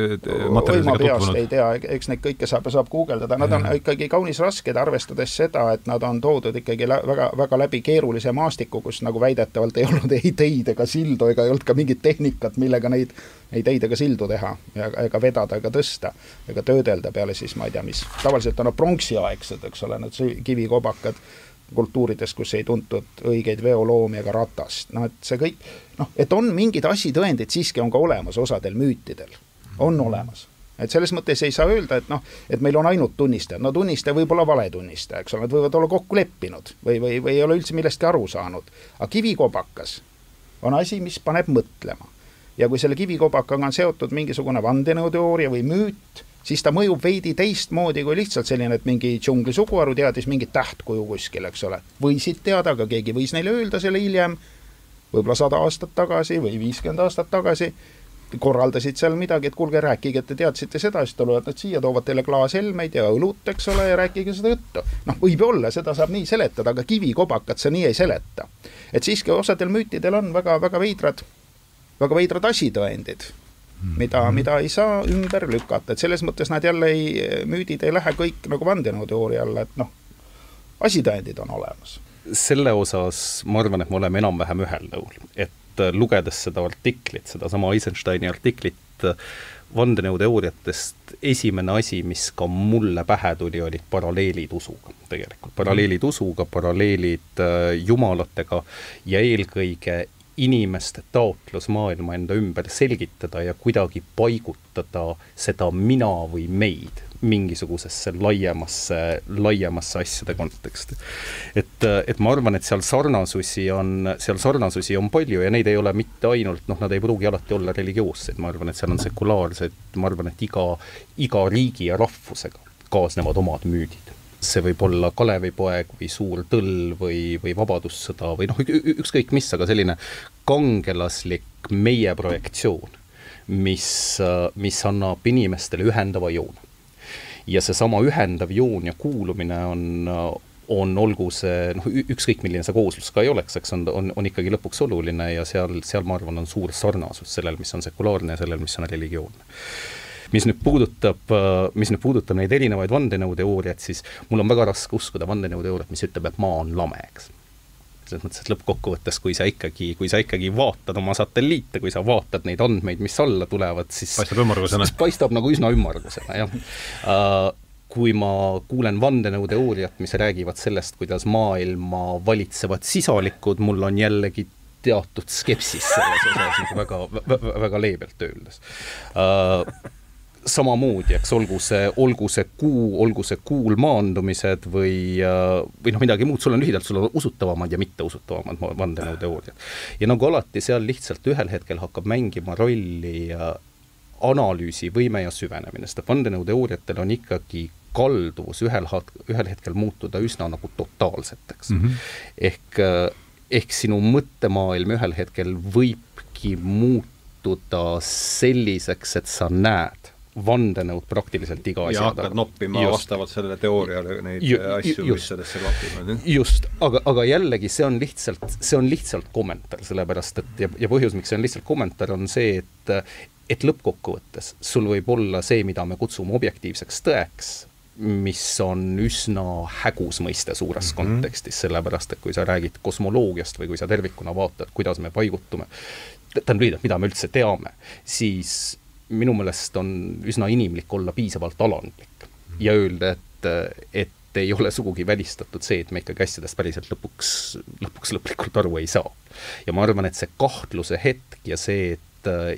materjalidega tutvunud? ei tea, eks neid kõike saab, saab guugeldada, nad on ikkagi kaunis rasked, arvestades seda, et nad on toodud ikkagi väga, väga läbi keerulise maastiku, kus nagu väidetavalt ei olnud ei teid ega sildu ega ei olnud ka mingit tehnikat, millega neid ei teid ega sildu teha ja ega vedada ega tõsta ega töödelda peale siis ma ei tea, mis tavaliselt on nad pronksiaegsed, eks ole, need kivikobakad kultuurides, kus ei tuntud õigeid veoloomi ega ratast, noh et see kõik, noh, et on mingid asitõendid siiski on ka olemas osadel müütidel, on olemas. Et selles mõttes ei saa öelda, et noh, et meil on ainult tunnistajad, no tunnistaja võib olla valetunnistaja, eks ole, nad võivad olla kokku leppinud või, või, või ei ole üldse millestki aru saanud. aga kivikobakas on asi, mis paneb mõtlema. ja kui selle kivikobakaga on seotud mingisugune vandenõuteooria või müüt, siis ta mõjub veidi teistmoodi kui lihtsalt selline, et mingi džungli suguharu teadis mingit tähtkuju kuskil, eks ole. võisid teada, aga keegi võis neile öelda selle hiljem, võib-olla sada aastat tagasi või viiskümmend aastat tagasi, korraldasid seal midagi, et kuulge, rääkige, et te teadsite seda, siis tulevad nad siia, toovad teile klaashelmeid ja õlut, eks ole, ja rääkige seda juttu. noh, võib-olla seda saab nii seletada, aga kivikobakat sa nii ei seleta. et siiski osadel müütidel on väga, väga veidrad, väga veidrad asitõendid mida, mhm. mida ei saa ümber lükata, et selles mõttes nad jälle ei, müüdid ei lähe kõik nagu vandenõuteooria alla, et noh, asitõendid on olemas. selle osas ma arvan, et me oleme enam-vähem ühel nõul, et äh, lugedes seda artiklit, sedasama Eisensteini artiklit äh, vandenõuteooriatest, esimene asi, mis ka mulle pähe tuli, olid paralleelid usuga tegelikult, paralleelid usuga, paralleelid äh, jumalatega ja eelkõige inimeste taotlus maailma enda ümber selgitada ja kuidagi paigutada seda mina või meid mingisugusesse laiemasse, laiemasse asjade konteksti. et, et ma arvan, et seal sarnasusi on, seal sarnasusi on palju ja neid ei ole mitte ainult, noh, nad ei pruugi alati olla religioossed, ma arvan, et seal on sekulaarsed, ma arvan, et iga, iga riigi ja rahvusega kaasnevad omad müüdid see võib olla Kalevipoeg või Suur Tõll või, või Vabadussõda või noh, ükskõik mis, aga selline kangelaslik meie projektsioon, mis, mis annab inimestele ühendava joone. ja seesama ühendav joon ja kuulumine on, on, olgu see noh, ükskõik milline see kooslus ka ei oleks, eks on, on, on ikkagi lõpuks oluline ja seal, seal ma arvan, on suur sarnasus sellel, mis on sekulaarne ja sellel, mis on religioonne mis nüüd puudutab, äh, mis nüüd puudutab neid erinevaid vandenõuteooriaid, siis mul on väga raske uskuda vandenõuteooriat, mis ütleb, et maa on lame, eks. Selles mõttes, et lõppkokkuvõttes, kui sa ikkagi, kui sa ikkagi vaatad oma satelliite, kui sa vaatad neid andmeid, mis alla tulevad, siis paistab ümmargusena. paistab nagu üsna ümmargusena, jah. Uh, kui ma kuulen vandenõuteooriat, mis räägivad sellest, kuidas maailma valitsevad sisalikud, mul on jällegi teatud skepsis selles osas nagu väga, väga, väga leebelt öeldes. Uh, samamoodi, eks, olgu see, olgu see kuu, olgu see kuul maandumised või, äh, või noh, midagi muud, sul on lühidalt, sul on usutavamad ja mitteusutavamad vandenõuteooriad. ja nagu alati, seal lihtsalt ühel hetkel hakkab mängima rolli äh, analüüsivõime ja süvenemine, sest vandenõuteooriatel on ikkagi kalduvus ühel, ühel hetkel muutuda üsna nagu totaalseteks mm. -hmm. ehk, äh, ehk sinu mõttemaailm ühel hetkel võibki muutuda selliseks, et sa näed vandenõud praktiliselt iga asja taga. ja hakkad noppima just. vastavalt sellele teooriale neid ju, asju, mis sellesse klapivad. just, aga, aga jällegi see on lihtsalt, see on lihtsalt kommentaar, sellepärast et ja, ja põhjus, miks see on lihtsalt kommentaar, on see, et et lõppkokkuvõttes sul võib olla see, mida me kutsume objektiivseks tõeks, mis on üsna hägus mõiste suures mm -hmm. kontekstis, sellepärast et kui sa räägid kosmoloogiast või kui sa tervikuna vaatad, kuidas me paigutume, tähendab lühidalt, mida me üldse teame, siis minu meelest on üsna inimlik olla piisavalt alandlik ja öelda, et, et ei ole sugugi välistatud see, et me ikkagi asjadest päriselt lõpuks, lõpuks lõplikult aru ei saa. ja ma arvan, et see kahtluse hetk ja see, et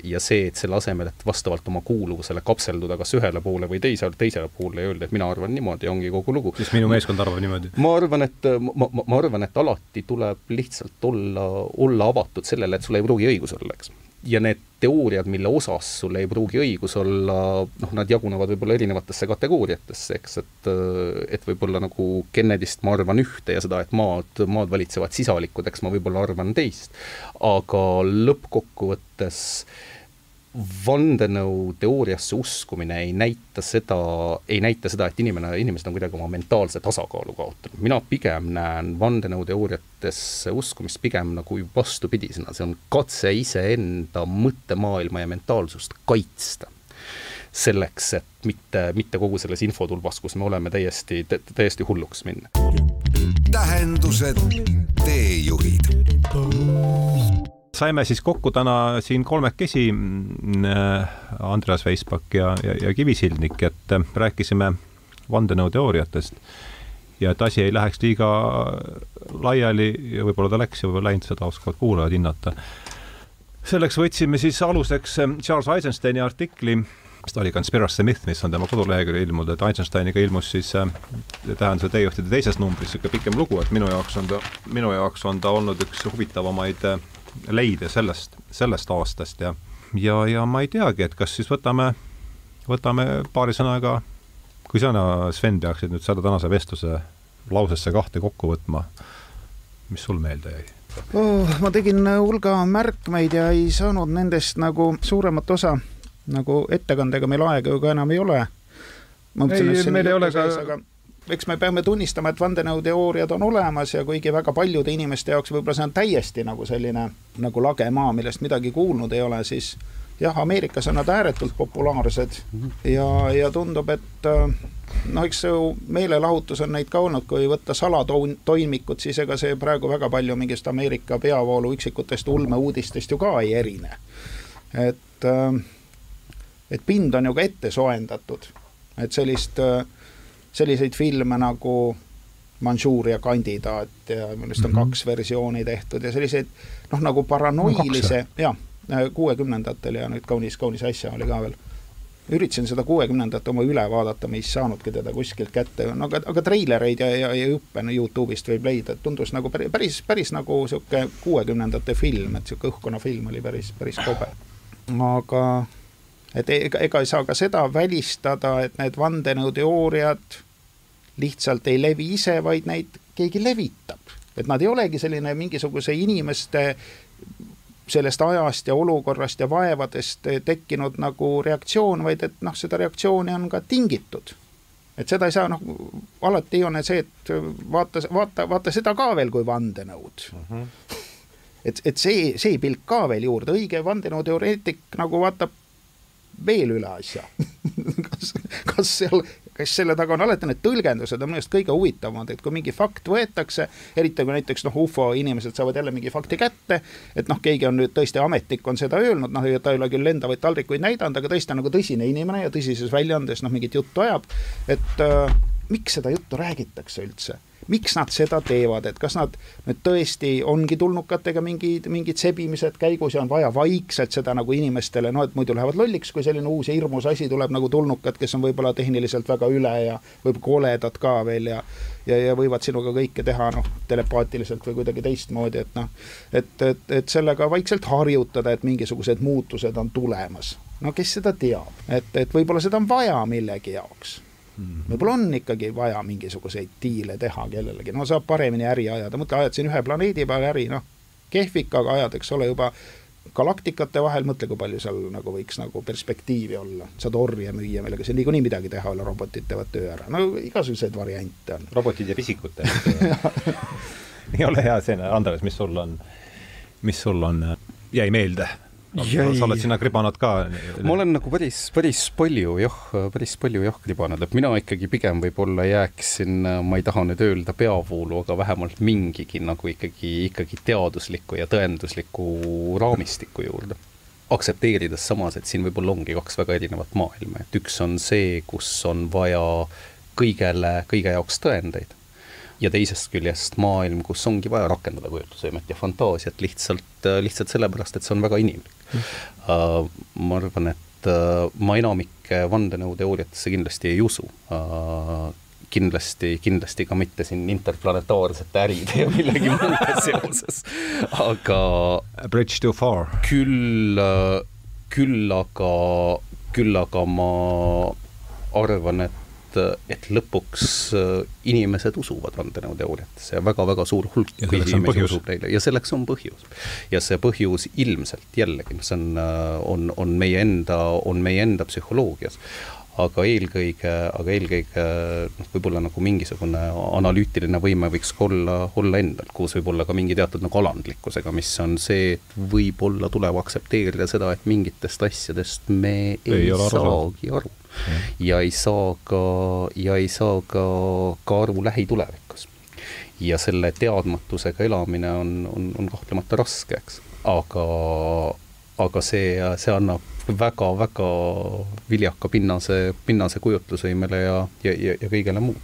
ja see, et selle asemel, et vastavalt oma kuuluvusele kapselduda kas ühele poole või teisele, teisele poole ja öelda, et mina arvan niimoodi, ongi kogu lugu. siis minu meeskond arvab niimoodi? ma arvan, et ma, ma, ma arvan, et alati tuleb lihtsalt olla, olla avatud sellele, et sul ei pruugi õigus olla, eks ja need teooriad, mille osas sul ei pruugi õigus olla, noh, nad jagunevad võib-olla erinevatesse kategooriatesse, eks, et et võib-olla nagu Kennedy'st ma arvan ühte ja seda, et maad, maad valitsevad sisalikud, eks ma võib-olla arvan teist. aga lõppkokkuvõttes äh, vandenõuteooriasse uskumine ei näita seda, ei näita seda, et inimene, inimesed on kuidagi oma mentaalse tasakaalu kaotanud. mina pigem näen vandenõuteooriatesse uskumist pigem nagu vastupidisena, see on katse iseenda mõttemaailma ja mentaalsust kaitsta. selleks, et mitte, mitte kogu selles infotulvas, kus me oleme, täiesti, täiesti hulluks minna. tähendused, teejuhid saime siis kokku täna siin kolmekesi, mm, äh, Andreas Veispak ja, ja, ja Kivisildnik, et äh, rääkisime vandenõuteooriatest ja et asi ei läheks liiga laiali ja võib-olla ta läks ja võib-olla läinud, seda oskavad kuulajad hinnata. selleks võtsime siis aluseks äh, Charles Eisensteini artikli, mis ta oli Conspiracy Myth, mis on tema koduleheküljel ilmunud, et Eisensteiniga ilmus siis äh, tähenduse teejuhtide teises numbris niisugune pikem lugu, et minu jaoks on ta, minu jaoks on ta olnud üks huvitavamaid äh, leide sellest, sellest aastast ja, ja, ja ma ei teagi, et kas siis võtame, võtame paari sõnaga, kui sina, Sven, peaksid nüüd selle tänase vestluse lausesse kahte kokku võtma, mis sul meelde jäi? oh,? ma tegin hulga märkmeid ja ei saanud nendest nagu suuremat osa, nagu ettekandega meil aega ju ka enam ei ole. ei, meil ei ole ka aga eks me peame tunnistama, et vandenõuteooriad on olemas ja kuigi väga paljude inimeste jaoks võib-olla see on täiesti nagu selline nagu lage maa, millest midagi kuulnud ei ole, siis jah, Ameerikas on nad ääretult populaarsed ja, ja tundub, et noh, eks see meelelahutus on neid ka olnud, kui võtta salatoimikut, siis ega see praegu väga palju mingist Ameerika peavoolu üksikutest ulmeuudistest ju ka ei erine. et, et pind on ju ka ette soojendatud, et sellist äh, selliseid filme nagu Manchuuria kandidaat ja millest on mm -hmm. kaks versiooni tehtud ja selliseid noh, nagu paranoilise, jaa, kuuekümnendatel ja nüüd kaunis, kaunis äsja oli ka veel. üritasin seda kuuekümnendat oma üle vaadata, me ei saanudki teda kuskilt kätte, no aga, aga treilereid ja, ja, ja juppe no Youtube'ist võib leida, et tundus nagu päris, päris, päris nagu niisugune kuuekümnendate film, et niisugune õhkkonnafilm oli päris, päris kobe. aga et ega, ega ei saa ka seda välistada, et need vandenõuteooriad lihtsalt ei levi ise, vaid neid keegi levitab. et nad ei olegi selline mingisuguse inimeste sellest ajast ja olukorrast ja vaevadest tekkinud nagu reaktsioon, vaid et noh, seda reaktsiooni on ka tingitud. et seda ei saa noh, alati on see, et vaata, vaata, vaata seda ka veel kui vandenõud. Mhm. -huh. et, et see, see pilk ka veel juurde, õige vandenõuteoreetik nagu vaatab veel üle asja kas, kas seal, kas selle taga on alati need tõlgendused on minu arust kõige huvitavamad, et kui mingi fakt võetakse, eriti kui näiteks noh, ufo inimesed saavad jälle mingi fakti kätte, et noh, keegi on nüüd tõesti ametnik on seda öelnud, noh, ta ei ole küll lendavaid taldrikuid näidanud, aga tõesti on nagu tõsine inimene ja tõsises väljaandes noh, mingit juttu ajab, et äh, miks seda juttu räägitakse üldse miks nad seda teevad, et kas nad nüüd tõesti ongi tulnukatega mingid, mingid sebimised käigus ja on vaja vaikselt seda nagu inimestele, noh et muidu lähevad lolliks, kui selline uus ja hirmus asi tuleb nagu tulnukad, kes on võib-olla tehniliselt väga üle ja võib-olla koledad ka veel ja ja, ja võivad sinuga kõike teha noh, telepaatiliselt või kuidagi teistmoodi, et noh, et, et, et sellega vaikselt harjutada, et mingisugused muutused on tulemas. no kes seda teab, et, et võib-olla seda on vaja millegi jaoks. Võib-olla on ikkagi vaja mingisuguseid diile teha kellelegi, no saab paremini äri ajada, mõtle, ajad siin ühe planeedi peal äri, noh, kehvik, aga ajad, eks ole, juba galaktikate vahel, mõtle, kui palju seal nagu võiks nagu perspektiivi olla, saad orje müüa, millega sa niikuinii midagi teha ei ole, robotid teevad töö ära, no igasuguseid variante on. robotid ja pisikud teevad ei ole hea see, Andres, mis sul on, mis sul on, jäi meelde. Sa oled sinna kribanud ka? ma olen nagu päris, päris palju jah, päris palju jah kribanud, et mina ikkagi pigem võib-olla jääksin, ma ei taha nüüd öelda peavoolu, aga vähemalt mingigi nagu ikkagi, ikkagi teadusliku ja tõendusliku raamistiku juurde. aktsepteerides samas, et siin võib-olla ongi kaks väga erinevat maailma, et üks on see, kus on vaja kõigele, kõige jaoks tõendeid ja teisest küljest maailm, kus ongi vaja rakendada kujutlusvõimet ja fantaasiat lihtsalt, lihtsalt sellepärast, et see on väga inimlik mm.. Uh, ma arvan, et uh, ma enamike vandenõuteooriatesse kindlasti ei usu uh,. kindlasti, kindlasti ka mitte siin interplanetaarsete äride ja millegi muuga seoses, aga Bridge too far. küll, küll aga, küll aga ma arvan, et et lõpuks inimesed usuvad vandenõuteooriatesse ja väga-väga suur hulk inimesi usub neile. Ja selleks on põhjus. ja see põhjus ilmselt jällegi, see on, on, on meie enda, on meie enda psühholoogias. Aga eelkõige, aga eelkõige noh, võib-olla nagu mingisugune analüütiline võime võiks olla, olla endal, koos võib-olla ka mingi teatud nagu alandlikkusega, mis on see, et võib-olla tuleb aktsepteerida seda, et mingitest asjadest me ei, ei saagi aru. Ja. Ei saa ka, ja ei saa ka, ka aru lähitulevikus. ja selle teadmatusega elamine on, on, on kahtlemata raske, eks, aga, aga see, see annab väga-väga viljaka pinnase, pinnase kujutlusvõimele ja, ja, ja, ja kõigele muule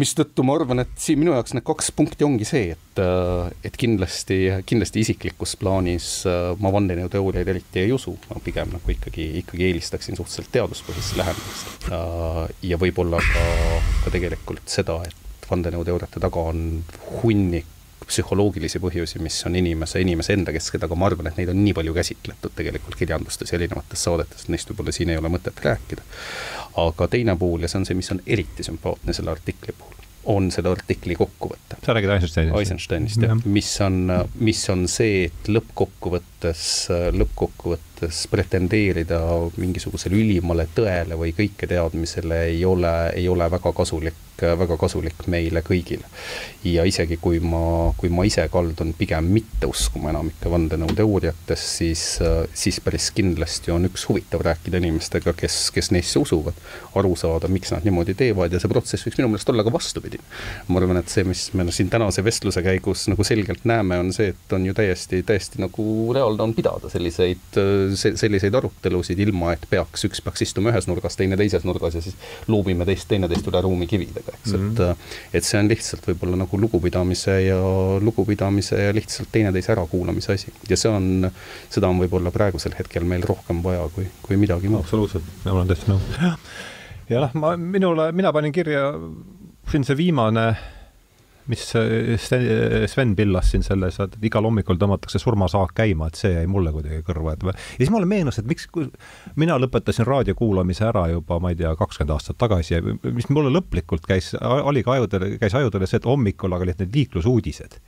mistõttu ma arvan, et siin minu jaoks need kaks punkti ongi see, et, et kindlasti, kindlasti isiklikus plaanis äh, ma vandenõuteooriaid eriti ei usu, ma pigem nagu ikkagi, ikkagi eelistaksin suhteliselt teaduspõhist lähenemist. Äh, ja võib-olla ka, ka tegelikult seda, et vandenõuteooriate taga on hunnik psühholoogilisi põhjusi, mis on inimese, inimese enda kesksed, aga ma arvan, et neid on nii palju käsitletud tegelikult kirjandustes ja erinevates saadetes, et neist võib-olla siin ei ole mõtet rääkida. aga teine pool ja see on see, mis on eriti sümpaatne selle artikli puhul, on selle artikli kokkuvõte. sa räägid Eisensteinist? Eisensteinist jah, mis on, mis on see, et lõppkokkuvõttes, lõppkokkuvõttes pretendeerida mingisugusele ülimale tõele või kõiketeadmisele ei ole, ei ole väga kasulik väga kasulik meile kõigile. ja isegi kui ma, kui ma ise kaldun pigem mitte uskuma enamikke vandenõuteooriatest, siis, siis päris kindlasti on üks huvitav rääkida inimestega, kes, kes neisse usuvad, aru saada, miks nad niimoodi teevad ja see protsess võiks minu meelest olla ka vastupidine. ma arvan, et see, mis me siin tänase vestluse käigus nagu selgelt näeme, on see, et on ju täiesti, täiesti nagu reaalne on pidada selliseid, selliseid arutelusid, ilma et peaks, üks peaks istuma ühes nurgas, teine teises nurgas ja siis luubime teist, teineteist üle ruumi kividega eks mm, -hmm. et mhm. et see on lihtsalt võib-olla nagu lugupidamise ja lugupidamise ja lihtsalt teineteise ärakuulamise asi. ja see on, seda on võib-olla praegusel hetkel meil rohkem vaja kui, kui midagi muud. absoluutselt, ma olen täiesti nõus. ja noh, ma, minule, mina panin kirja siin see viimane mis Sven pillas siin selles, et igal hommikul tõmmatakse surmasaak käima, et see jäi mulle kuidagi kõrva, et ja siis mulle meenus, et miks, mina lõpetasin raadio kuulamise ära juba, ma ei tea, kakskümmend aastat tagasi ja mis mulle lõplikult käis, oli ka ajudele, käis ajudele see, et hommikul aga olid need liiklusuudised.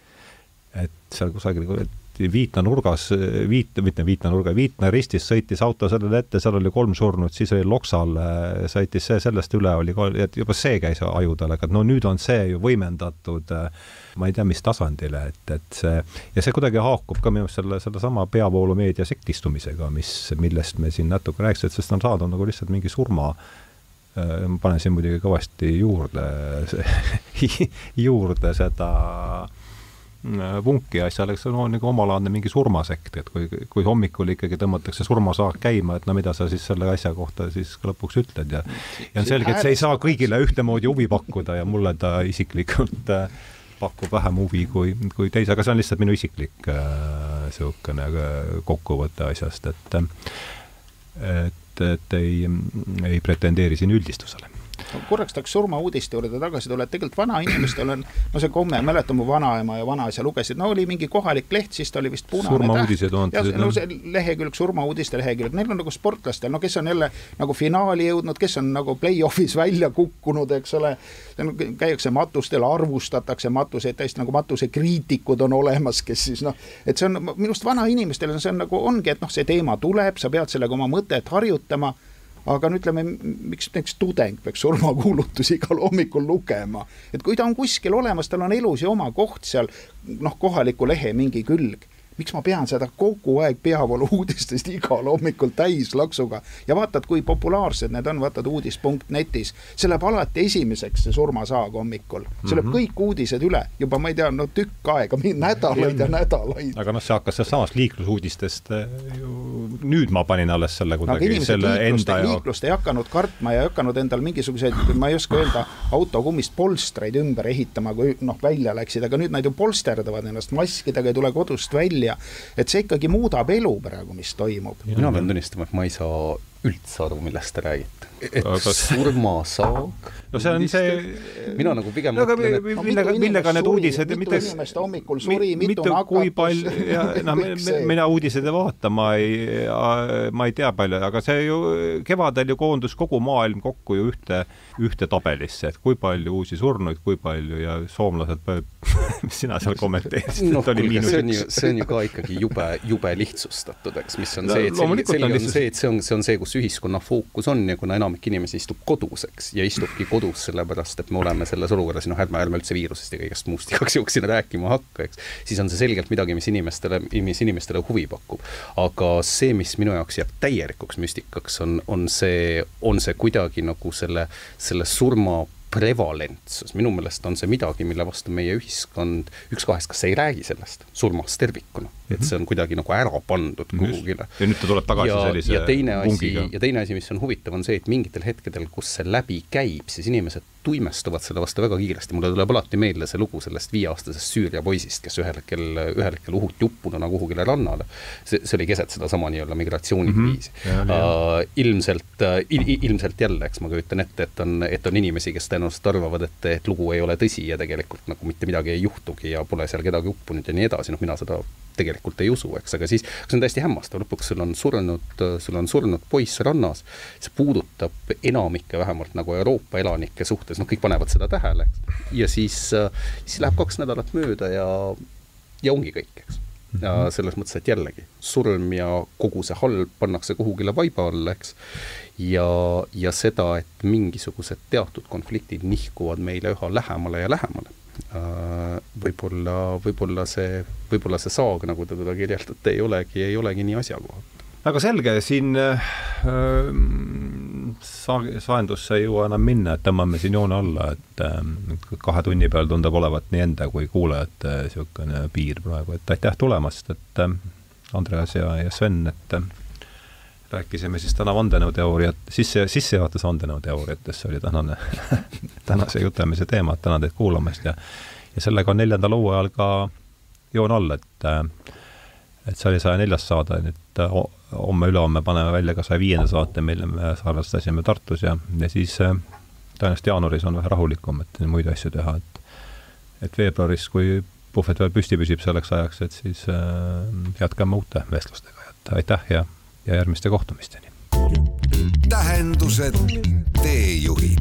et seal kusagil, et Viitna nurgas, Viit, mitte Viitna nurga, Viitna ristis sõitis auto sellele ette, seal oli kolm surnut, siis oli Loksal sõitis see, sellest üle oli, et juba see käis ajudele, aga no nüüd on see ju võimendatud ma ei tea, mis tasandile, et, et see, ja see kuidagi haakub ka minu arust selle, sellesama peavoolumeedia sektistumisega, mis, millest me siin natuke rääkisime, et sest on saadud nagu lihtsalt mingi surma ma panen siin muidugi kõvasti juurde, juurde seda äh, vunki asjale, see on nagu omalaadne mingi surmasekt, et kui, kui hommikul ikkagi tõmmatakse surmasaak käima, et no mida sa siis selle asja kohta siis ka lõpuks ütled ja ja on selge, et see ei saa kõigile ühtemoodi huvi pakkuda ja mulle ta isiklikult äh, pakub vähem huvi kui, kui teise, aga see on lihtsalt minu isiklik niisugune äh, äh, kokkuvõte asjast, et et, et ei, ei pretendeeri siin üldistusele korraks tahaks surmauudiste juurde tagasi tulla, et tegelikult vanainimestel on, no see komme, mäletan mu vanaema ja vanaisa lugesid, no oli mingi kohalik leht, siis ta oli vist punane surmauudised on. no see lehekülg, surmauudiste lehekülg, neil on nagu sportlastel, no kes on jälle nagu finaali jõudnud, kes on nagu play-off'is välja kukkunud, eks ole. käiakse matustel, arvustatakse matuseid, täiesti nagu matusekriitikud on olemas, kes siis noh, et see on minu arust vanainimestel see on nagu ongi, et noh, see teema tuleb, sa pead sellega oma mõtet harjutama aga no ütleme, miks näiteks tudeng peaks surmakuulutusi igal hommikul lugema, et kui ta on kuskil olemas, tal on elus ju oma koht seal noh, kohaliku lehe mingi külg miks ma pean seda kogu aeg peavoolu uudistest igal hommikul täis laksuga ja vaatad, kui populaarsed need on, vaatad uudis.netis, see läheb alati esimeseks, see surmasaag hommikul. see lööb mm -hmm. kõik uudised üle juba, ma ei tea, no tükk aega, nädalaid ja nädalaid. aga noh, see hakkas sealsamas liiklusuudistest eh, ju, nüüd ma panin alles selle kuidagi no, selle liiklust, enda jaoks. liiklust ei hakanud kartma ja ei hakanud endal mingisuguseid, ma ei oska öelda, autokummist polstreid ümber ehitama, kui noh, välja läksid, aga nüüd nad ju polsterdavad ennast maskidega, ei tule kodust välja välja. et see ikkagi muudab elu praegu, mis toimub. mina pean tunnistama, et ma ei saa üldse aru, millest te räägite. et aga... surmasaag no see on see mina nagu pigem no, mõtlen, et no, millega, millega need uudised mitu inimest hommikul suri, mitu nakatus ja noh, mina uudiseid ei vaata, ma ei, ma ei tea palju, aga see ju kevadel ju koondus kogu maailm kokku ju ühte, ühte tabelisse, et kui palju uusi surnuid, kui palju ja soomlased mis sina seal kommenteerisid no,, et oli miinus üks? see on ju ka ikkagi jube, jube lihtsustatud, eks, mis on no, see, et selge, selge on, on see, et see on, see on see, kus ühiskonna fookus on ja kuna enamik inimesi istub kodus, eks, ja istubki kodus sellepärast, et me oleme selles olukorras, noh, ärme, ärme üldse viirusest ja kõigest muust igaks juhuks sinna rääkima hakka, eks, siis on see selgelt midagi, mis inimestele, mis inimestele huvi pakub. aga see, mis minu jaoks jääb täielikuks müstikaks, on, on see, on see kuidagi nagu selle, selle surma prevalentsus, minu meelest on see midagi, mille vastu meie ühiskond üks kahest, kas ei räägi sellest surmast tervikuna, et mhm. see on kuidagi nagu ära pandud kuhugile. ja nüüd ta tuleb tagasi ja, sellise ja teine asi, ja teine asi, mis on huvitav, on see, et mingitel hetkedel, kus see läbi käib, siis inimesed tuimestuvad selle vastu väga kiiresti, mulle tuleb alati meelde see lugu sellest viieaastasest Süüria poisist, kes ühel hetkel, ühel hetkel uhuti uppununa kuhugile rannale. see, see oli keset sedasama nii-öelda migratsioonikriisi mm. -hmm. Uh, ilmselt uh, il,, ilmselt jälle, eks ma kujutan ette, et on, et on inimesi, kes tõenäoliselt arvavad, et, et lugu ei ole tõsi ja tegelikult nagu mitte midagi ei juhtugi ja pole seal kedagi uppunud ja nii edasi, noh, mina seda tegelikult ei usu, eks, aga siis see on täiesti hämmastav, lõpuks sul on surnud, sul on surnud poiss rannas, see puudutab enamikke vähemalt nagu Euroopa elanike suhtes, noh, kõik panevad seda tähele, ja siis, siis läheb kaks nädalat mööda ja, ja ongi kõik, eks. ja mhm. selles mõttes, et jällegi, surm ja kogu see halb pannakse kuhugile vaiba alla, eks, ja, ja seda, et mingisugused teatud konfliktid nihkuvad meile üha lähemale ja lähemale Äh, võib-olla, võib-olla see, võib-olla see saag, nagu te teda kirjeldate, ei olegi, ei olegi nii asjakohane. väga selge, siin äh, saa-, saendusse ei jõua enam minna, et tõmbame siin joone alla, et äh, kahe tunni peal tundub olevat nii enda kui kuulajate niisugune piir praegu, et aitäh tulemast, et äh, Andreas ja, ja Sven, et äh, rääkisime siis täna vandenõuteooriat, sisse, sissejuhatus vandenõuteooriatesse oli tänane tänase jutuajamise teema, tänan teid kuulamast ja ja sellega on neljandal hooajal ka joon all, et et see oli saja neljas saade, nüüd homme-ülehomme paneme välja ka saja viienda saate, mille me salvestasime Tartus ja, ja siis tõenäoliselt jaanuaris on vähe rahulikum, et muid asju teha, et et veebruaris, kui puhvet veel püsti püsib selleks ajaks, et siis äh, jätkame uute vestlustega, et aitäh ja ja järgmiste kohtumisteni. tähendused, teejuhid.